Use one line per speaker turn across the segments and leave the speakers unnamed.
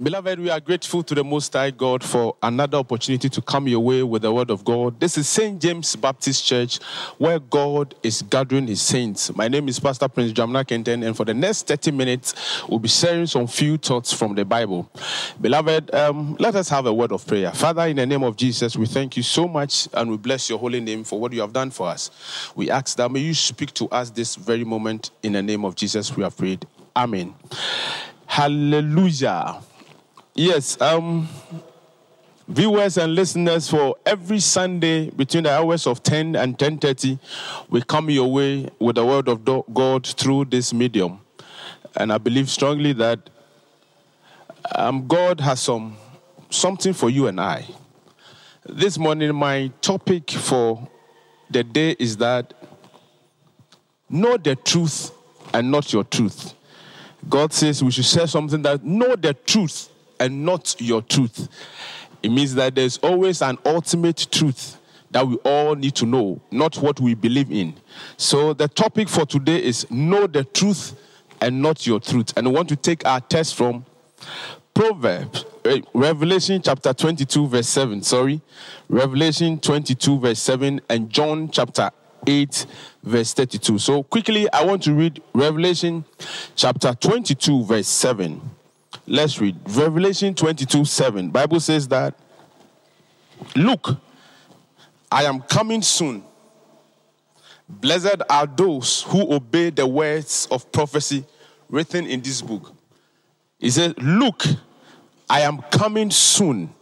Beloved, we are grateful to the Most High God for another opportunity to come your way with the Word of God. This is St. James Baptist Church, where God is gathering His saints. My name is Pastor Prince Jamna Kenten, and for the next 30 minutes, we'll be sharing some few thoughts from the Bible. Beloved, um, let us have a word of prayer. Father, in the name of Jesus, we thank you so much and we bless your holy name for what you have done for us. We ask that may you speak to us this very moment. In the name of Jesus, we have prayed. Amen. Hallelujah. Yes, um, viewers and listeners, for every Sunday between the hours of 10 and 10:30, we come your way with the word of God through this medium, and I believe strongly that um, God has some something for you and I. This morning, my topic for the day is that know the truth and not your truth. God says we should say something that know the truth and not your truth. It means that there's always an ultimate truth that we all need to know, not what we believe in. So the topic for today is know the truth and not your truth. And we want to take our test from Proverbs, eh, Revelation chapter 22, verse 7. Sorry, Revelation 22, verse 7, and John chapter 8, verse 32. So quickly, I want to read Revelation chapter 22, verse 7. Let's read Revelation 22 7. Bible says that, Look, I am coming soon. Blessed are those who obey the words of prophecy written in this book. He says, Look, I am coming soon.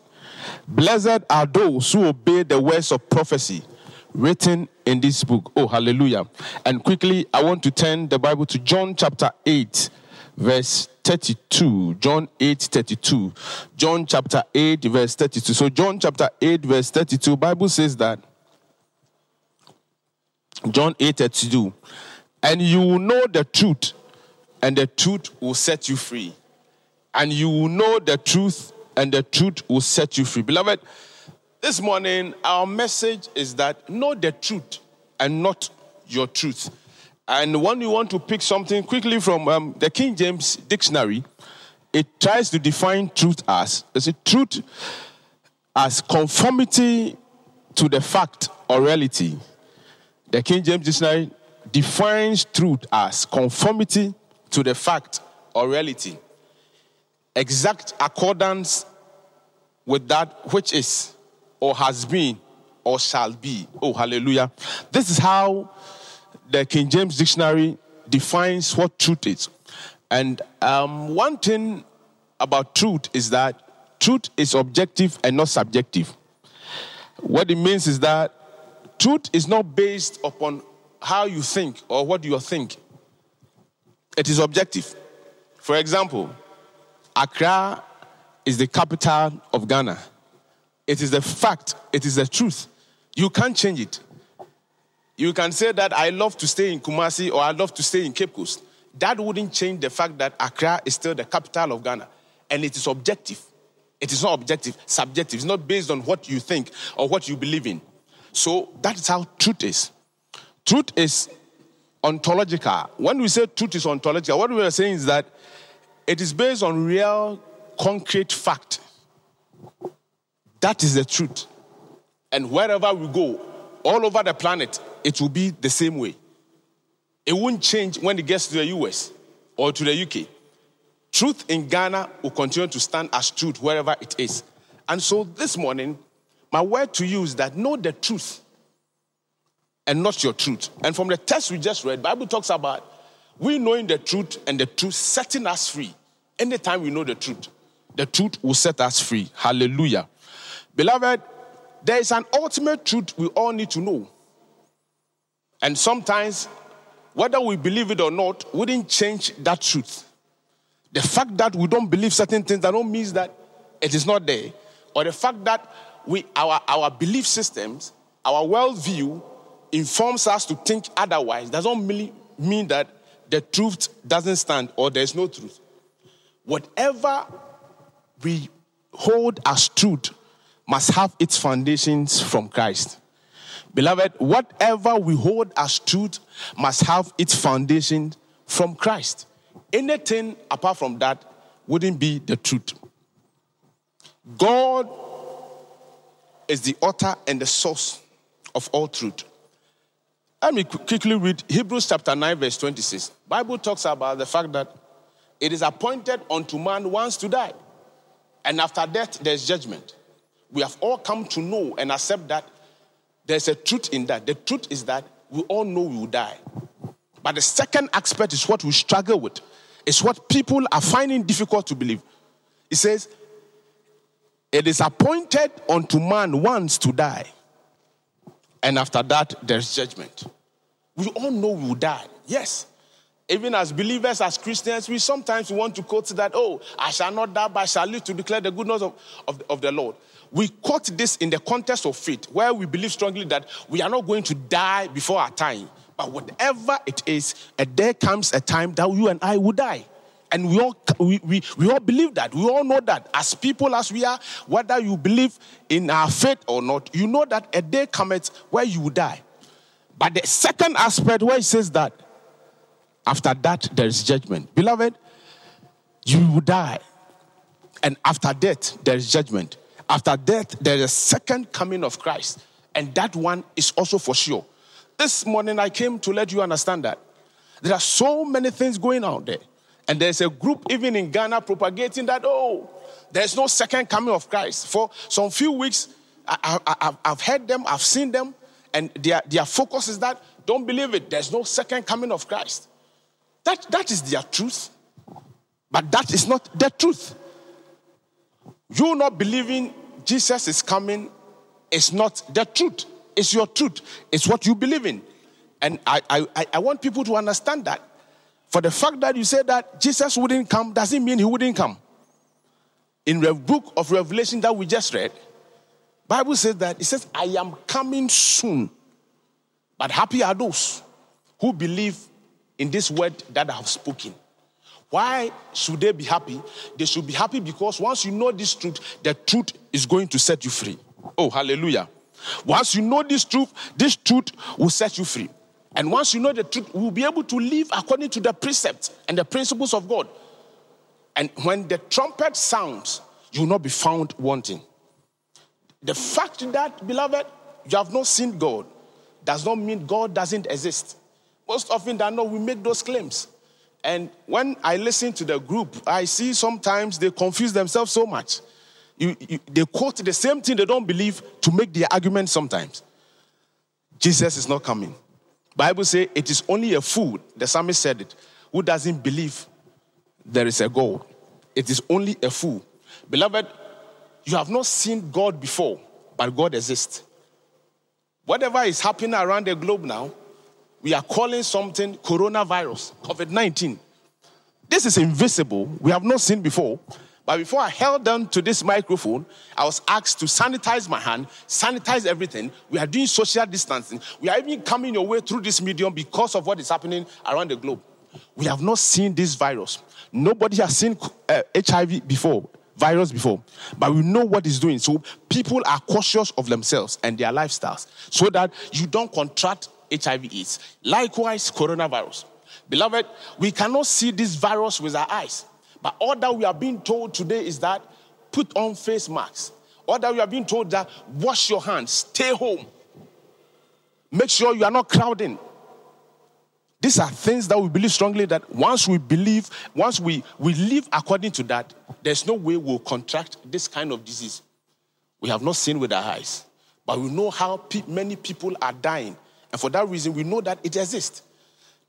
Blessed are those who obey the words of prophecy written in this book. Oh, hallelujah. And quickly, I want to turn the Bible to John chapter 8, verse 32. John 8 32. John chapter 8, verse 32. So, John chapter 8, verse 32, Bible says that. John 8 32. And you will know the truth, and the truth will set you free. And you will know the truth, and the truth will set you free. Beloved, this morning our message is that know the truth and not your truth. And when you want to pick something quickly from um, the King James Dictionary, it tries to define truth as is it truth as conformity to the fact or reality. The King James Dictionary defines truth as conformity to the fact or reality, exact accordance with that which is or has been or shall be. Oh, hallelujah. This is how the King James Dictionary defines what truth is. And um, one thing about truth is that truth is objective and not subjective. What it means is that truth is not based upon how you think or what you think, it is objective. For example, Accra is the capital of Ghana. It is the fact, it is the truth. You can't change it. You can say that I love to stay in Kumasi or I love to stay in Cape Coast. That wouldn't change the fact that Accra is still the capital of Ghana. And it is objective. It is not objective, subjective. It's not based on what you think or what you believe in. So that is how truth is. Truth is ontological. When we say truth is ontological, what we are saying is that it is based on real, concrete fact. That is the truth. And wherever we go, all over the planet, it will be the same way. It won't change when it gets to the US or to the UK. Truth in Ghana will continue to stand as truth wherever it is. And so this morning, my word to you is that know the truth and not your truth. And from the text we just read, Bible talks about we knowing the truth and the truth setting us free. Anytime we know the truth, the truth will set us free. Hallelujah. Beloved, there is an ultimate truth we all need to know. And sometimes, whether we believe it or not, wouldn't change that truth. The fact that we don't believe certain things, that don't mean that it is not there. Or the fact that we, our, our belief systems, our worldview informs us to think otherwise, doesn't really mean that the truth doesn't stand or there's no truth. Whatever we hold as truth must have its foundations from Christ. Beloved, whatever we hold as truth must have its foundation from Christ. Anything apart from that wouldn't be the truth. God is the author and the source of all truth. Let me quickly read Hebrews chapter 9, verse 26. Bible talks about the fact that it is appointed unto man once to die. And after death, there's judgment. We have all come to know and accept that there's a truth in that. The truth is that we all know we will die. But the second aspect is what we struggle with. It's what people are finding difficult to believe. It says, It is appointed unto man once to die. And after that, there's judgment. We all know we will die. Yes. Even as believers, as Christians, we sometimes want to quote that, oh, I shall not die, but I shall live to declare the goodness of, of, of the Lord. We quote this in the context of faith, where we believe strongly that we are not going to die before our time. But whatever it is, a day comes a time that you and I will die. And we all, we, we, we all believe that. We all know that. As people as we are, whether you believe in our faith or not, you know that a day comes where you will die. But the second aspect where it says that after that there is judgment. Beloved, you will die. And after death, there is judgment. After death, there is a second coming of Christ. And that one is also for sure. This morning I came to let you understand that there are so many things going on there. And there's a group even in Ghana propagating that, oh, there's no second coming of Christ. For some few weeks, I, have heard them, I've seen them, and their, their focus is that don't believe it, there's no second coming of Christ. That, that is their truth. But that is not the truth. You not believing Jesus is coming is not the truth. It's your truth. It's what you believe in. And I, I, I want people to understand that. For the fact that you say that Jesus wouldn't come doesn't mean he wouldn't come. In the book of Revelation that we just read, Bible says that it says, I am coming soon. But happy are those who believe in this word that I have spoken. Why should they be happy? They should be happy because once you know this truth, the truth is going to set you free. Oh, hallelujah. Once you know this truth, this truth will set you free. And once you know the truth, we will be able to live according to the precepts and the principles of God. And when the trumpet sounds, you will not be found wanting. The fact that, beloved, you have not seen God does not mean God doesn't exist. Most often than not, we make those claims. And when I listen to the group, I see sometimes they confuse themselves so much. You, you, they quote the same thing they don't believe to make their argument sometimes. Jesus is not coming. Bible say it is only a fool, the psalmist said it, who doesn't believe there is a God. It is only a fool. Beloved, you have not seen God before, but God exists. Whatever is happening around the globe now, we are calling something coronavirus, COVID 19. This is invisible. We have not seen before. But before I held on to this microphone, I was asked to sanitize my hand, sanitize everything. We are doing social distancing. We are even coming your way through this medium because of what is happening around the globe. We have not seen this virus. Nobody has seen uh, HIV before, virus before, but we know what it's doing. So people are cautious of themselves and their lifestyles so that you don't contract HIV AIDS. Likewise, coronavirus. Beloved, we cannot see this virus with our eyes. But all that we are being told today is that put on face masks. All that we are being told that wash your hands, stay home. Make sure you are not crowding. These are things that we believe strongly that once we believe, once we, we live according to that, there's no way we'll contract this kind of disease. We have not seen with our eyes, but we know how pe- many people are dying and for that reason, we know that it exists.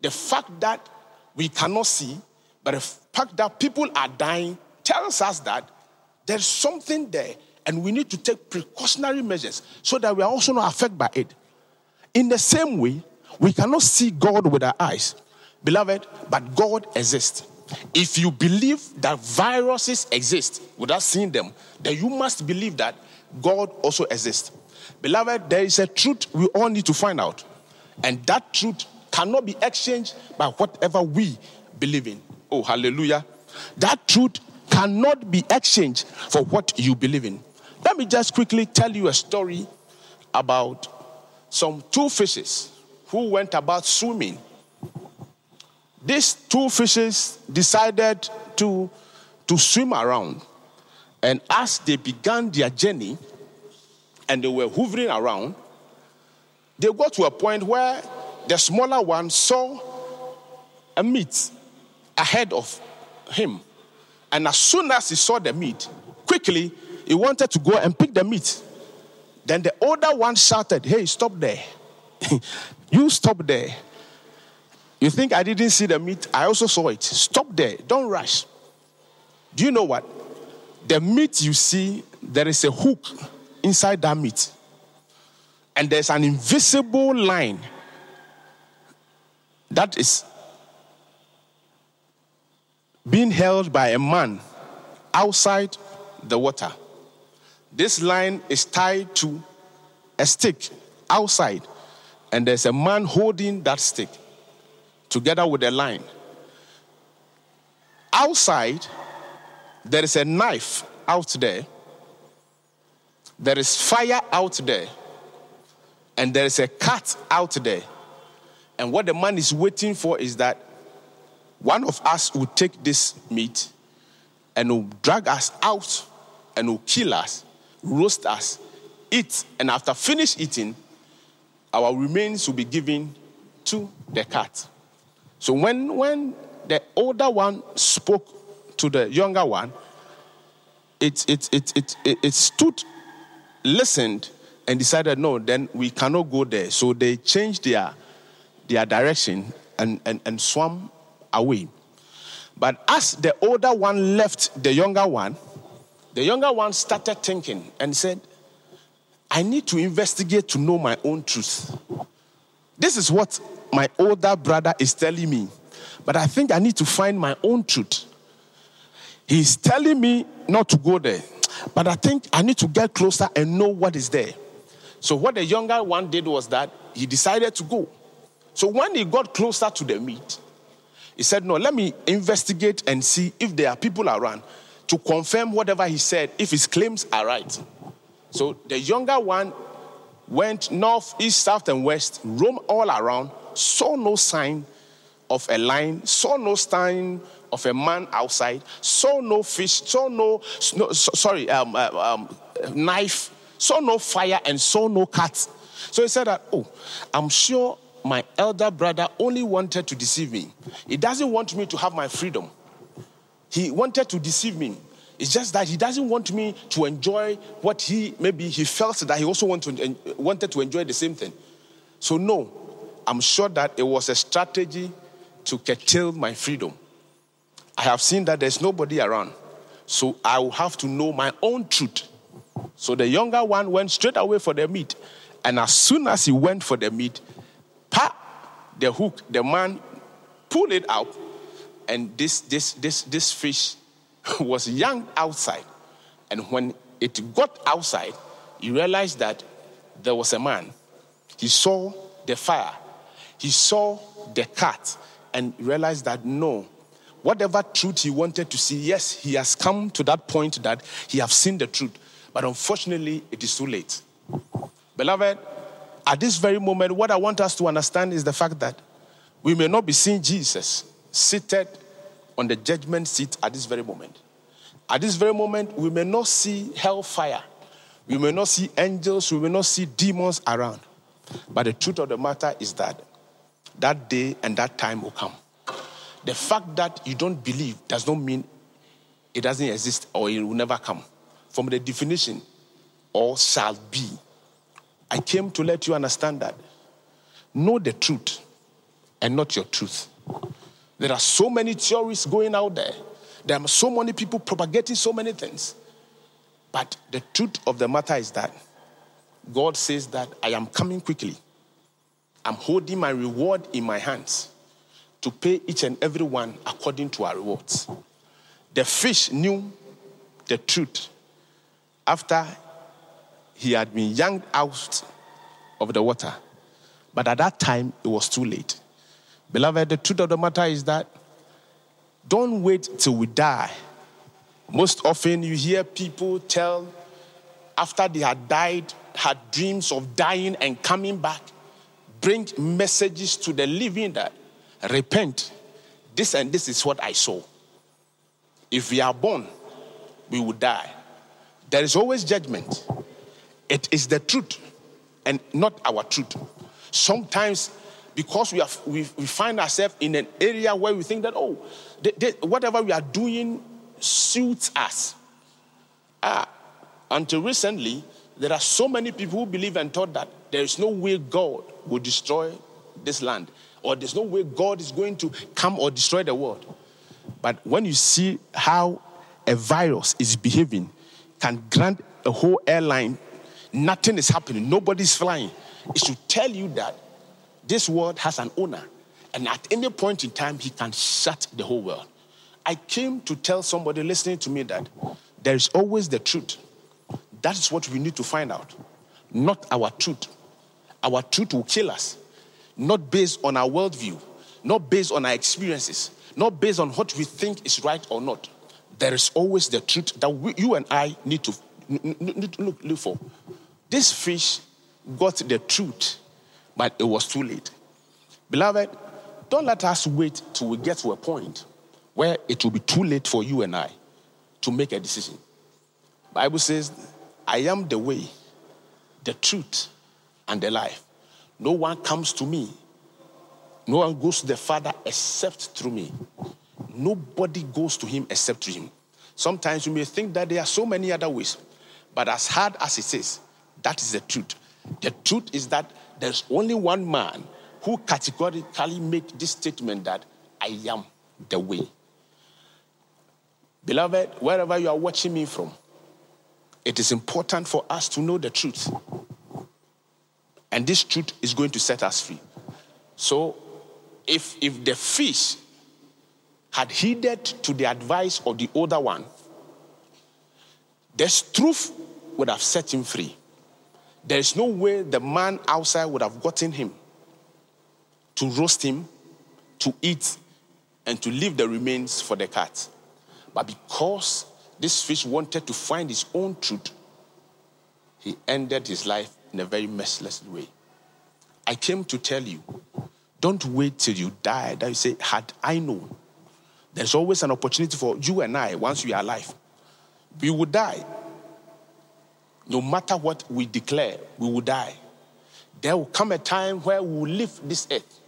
The fact that we cannot see, but the fact that people are dying tells us that there's something there and we need to take precautionary measures so that we are also not affected by it. In the same way, we cannot see God with our eyes, beloved, but God exists. If you believe that viruses exist without seeing them, then you must believe that God also exists. Beloved, there is a truth we all need to find out. And that truth cannot be exchanged by whatever we believe in. Oh, hallelujah. That truth cannot be exchanged for what you believe in. Let me just quickly tell you a story about some two fishes who went about swimming. These two fishes decided to, to swim around. And as they began their journey and they were hovering around, they got to a point where the smaller one saw a meat ahead of him. And as soon as he saw the meat, quickly he wanted to go and pick the meat. Then the older one shouted, Hey, stop there. you stop there. You think I didn't see the meat? I also saw it. Stop there. Don't rush. Do you know what? The meat you see, there is a hook inside that meat. And there's an invisible line that is being held by a man outside the water. This line is tied to a stick outside, and there's a man holding that stick together with a line. Outside, there is a knife out there, there is fire out there, and there is a cat out there. And what the man is waiting for is that one of us will take this meat and will drag us out and will kill us, roast us, eat, and after finish eating, our remains will be given to the cat. So when, when the older one spoke to the younger one, it, it, it, it, it, it stood, listened, and decided, no, then we cannot go there. So they changed their, their direction and, and, and swam away. But as the older one left the younger one, the younger one started thinking and said, I need to investigate to know my own truth. This is what my older brother is telling me, but I think I need to find my own truth. He's telling me not to go there, but I think I need to get closer and know what is there. So, what the younger one did was that he decided to go. So, when he got closer to the meat, he said, No, let me investigate and see if there are people around to confirm whatever he said, if his claims are right. So, the younger one went north, east, south, and west, roamed all around, saw no sign of a line, saw no sign of a man outside, saw no fish, saw no, no sorry, um, uh, um, knife, saw no fire, and saw no cat. So he said that, oh, I'm sure my elder brother only wanted to deceive me. He doesn't want me to have my freedom. He wanted to deceive me. It's just that he doesn't want me to enjoy what he maybe he felt that he also want to, wanted to enjoy the same thing. So no, I'm sure that it was a strategy to curtail my freedom. I have seen that there's nobody around. So I will have to know my own truth. So the younger one went straight away for the meat. And as soon as he went for the meat, pa, the hook, the man pulled it out, and this this this this fish was young outside. And when it got outside, he realized that there was a man. He saw the fire, he saw the cat, and realized that no, whatever truth he wanted to see, yes, he has come to that point that he has seen the truth. But unfortunately, it is too late. Beloved, at this very moment, what I want us to understand is the fact that we may not be seeing Jesus seated on the judgment seat at this very moment. At this very moment, we may not see hellfire. We may not see angels. We may not see demons around. But the truth of the matter is that that day and that time will come. The fact that you don't believe does not mean it doesn't exist or it will never come. From the definition, all shall be. I came to let you understand that. Know the truth and not your truth. There are so many theories going out there. There are so many people propagating so many things. But the truth of the matter is that God says that I am coming quickly. I'm holding my reward in my hands to pay each and every one according to our rewards. The fish knew the truth after he had been yanked out of the water. But at that time, it was too late. Beloved, the truth of the matter is that don't wait till we die. Most often, you hear people tell after they had died, had dreams of dying and coming back, bring messages to the living that repent. This and this is what I saw. If we are born, we will die. There is always judgment. It is the truth and not our truth. Sometimes, because we, have, we, we find ourselves in an area where we think that, oh, whatever we are doing suits us. Uh, until recently, there are so many people who believe and thought that there is no way God will destroy this land, or there's no way God is going to come or destroy the world. But when you see how a virus is behaving, can grant a whole airline, nothing is happening, nobody's flying. It should tell you that this world has an owner, and at any point in time, he can shut the whole world. I came to tell somebody listening to me that there is always the truth. That is what we need to find out, not our truth. Our truth will kill us, not based on our worldview, not based on our experiences, not based on what we think is right or not. There is always the truth that we, you and I need to, need to look, look for. This fish got the truth, but it was too late. Beloved, don't let us wait till we get to a point where it will be too late for you and I to make a decision. Bible says, I am the way, the truth, and the life. No one comes to me. No one goes to the Father except through me. Nobody goes to him except through him. Sometimes you may think that there are so many other ways, but as hard as it is, that is the truth. The truth is that there's only one man who categorically make this statement that I am the way. Beloved, wherever you are watching me from, it is important for us to know the truth. And this truth is going to set us free. So, if, if the fish had heeded to the advice of the older one, this truth would have set him free. There is no way the man outside would have gotten him to roast him, to eat, and to leave the remains for the cat. But because this fish wanted to find his own truth, he ended his life in a very merciless way. I came to tell you, don't wait till you die that you say, had I known. There's always an opportunity for you and I, once we are alive. We will die. No matter what we declare, we will die. There will come a time where we will leave this earth.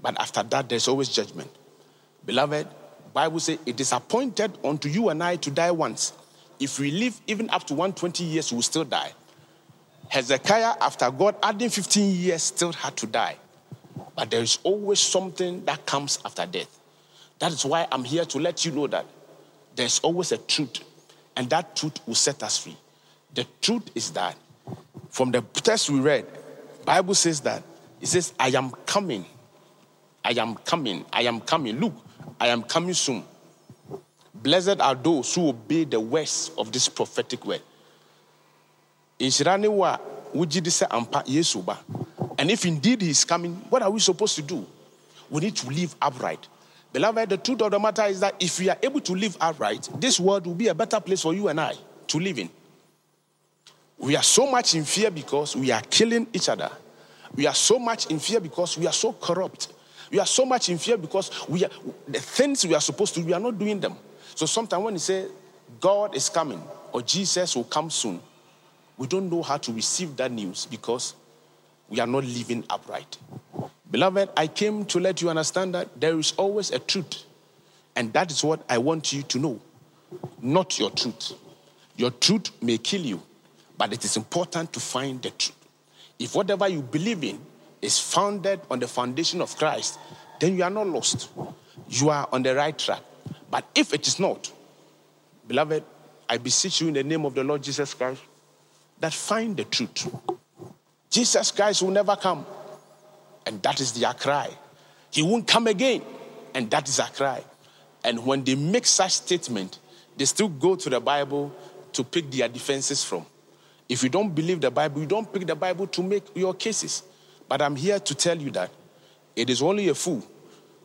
But after that, there's always judgment. Beloved, Bible says it is appointed unto you and I to die once. If we live even up to 120 years, we will still die. Hezekiah, after God adding 15 years, still had to die. But there is always something that comes after death. That is why I'm here to let you know that there's always a truth, and that truth will set us free. The truth is that from the text we read, Bible says that it says, I am coming. I am coming. I am coming. Look, I am coming soon. Blessed are those who obey the words of this prophetic word. Wa ampa yesu ba. And if indeed he is coming, what are we supposed to do? We need to live upright. Beloved, the truth of the matter is that if we are able to live upright, this world will be a better place for you and I to live in. We are so much in fear because we are killing each other. We are so much in fear because we are so corrupt. We are so much in fear because we are, the things we are supposed to we are not doing them. So sometimes when you say God is coming or Jesus will come soon, we don't know how to receive that news because we are not living upright. Beloved, I came to let you understand that there is always a truth. And that is what I want you to know. Not your truth. Your truth may kill you, but it is important to find the truth. If whatever you believe in is founded on the foundation of Christ, then you are not lost. You are on the right track. But if it is not, beloved, I beseech you in the name of the Lord Jesus Christ that find the truth. Jesus Christ will never come, and that is their cry. He won't come again, and that is our cry. And when they make such statement, they still go to the Bible to pick their defenses from. If you don't believe the Bible, you don't pick the Bible to make your cases. But I'm here to tell you that it is only a fool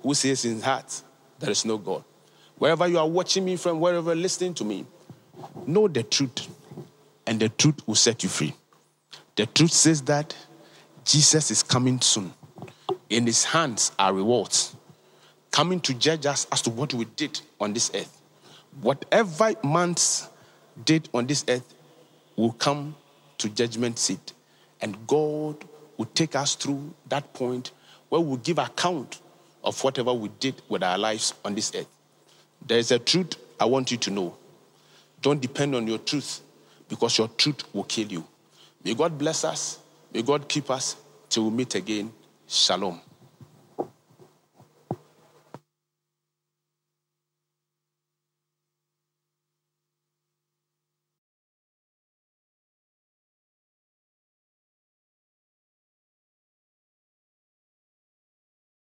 who says in his heart, there is no God. Wherever you are watching me from, wherever listening to me, know the truth, and the truth will set you free. The truth says that Jesus is coming soon. In his hands are rewards, coming to judge us as to what we did on this earth. Whatever man's did on this earth will come to judgment seat. And God will take us through that point where we'll give account of whatever we did with our lives on this earth. There's a truth I want you to know. Don't depend on your truth because your truth will kill you. May God bless us. May God keep us till we meet again. Shalom.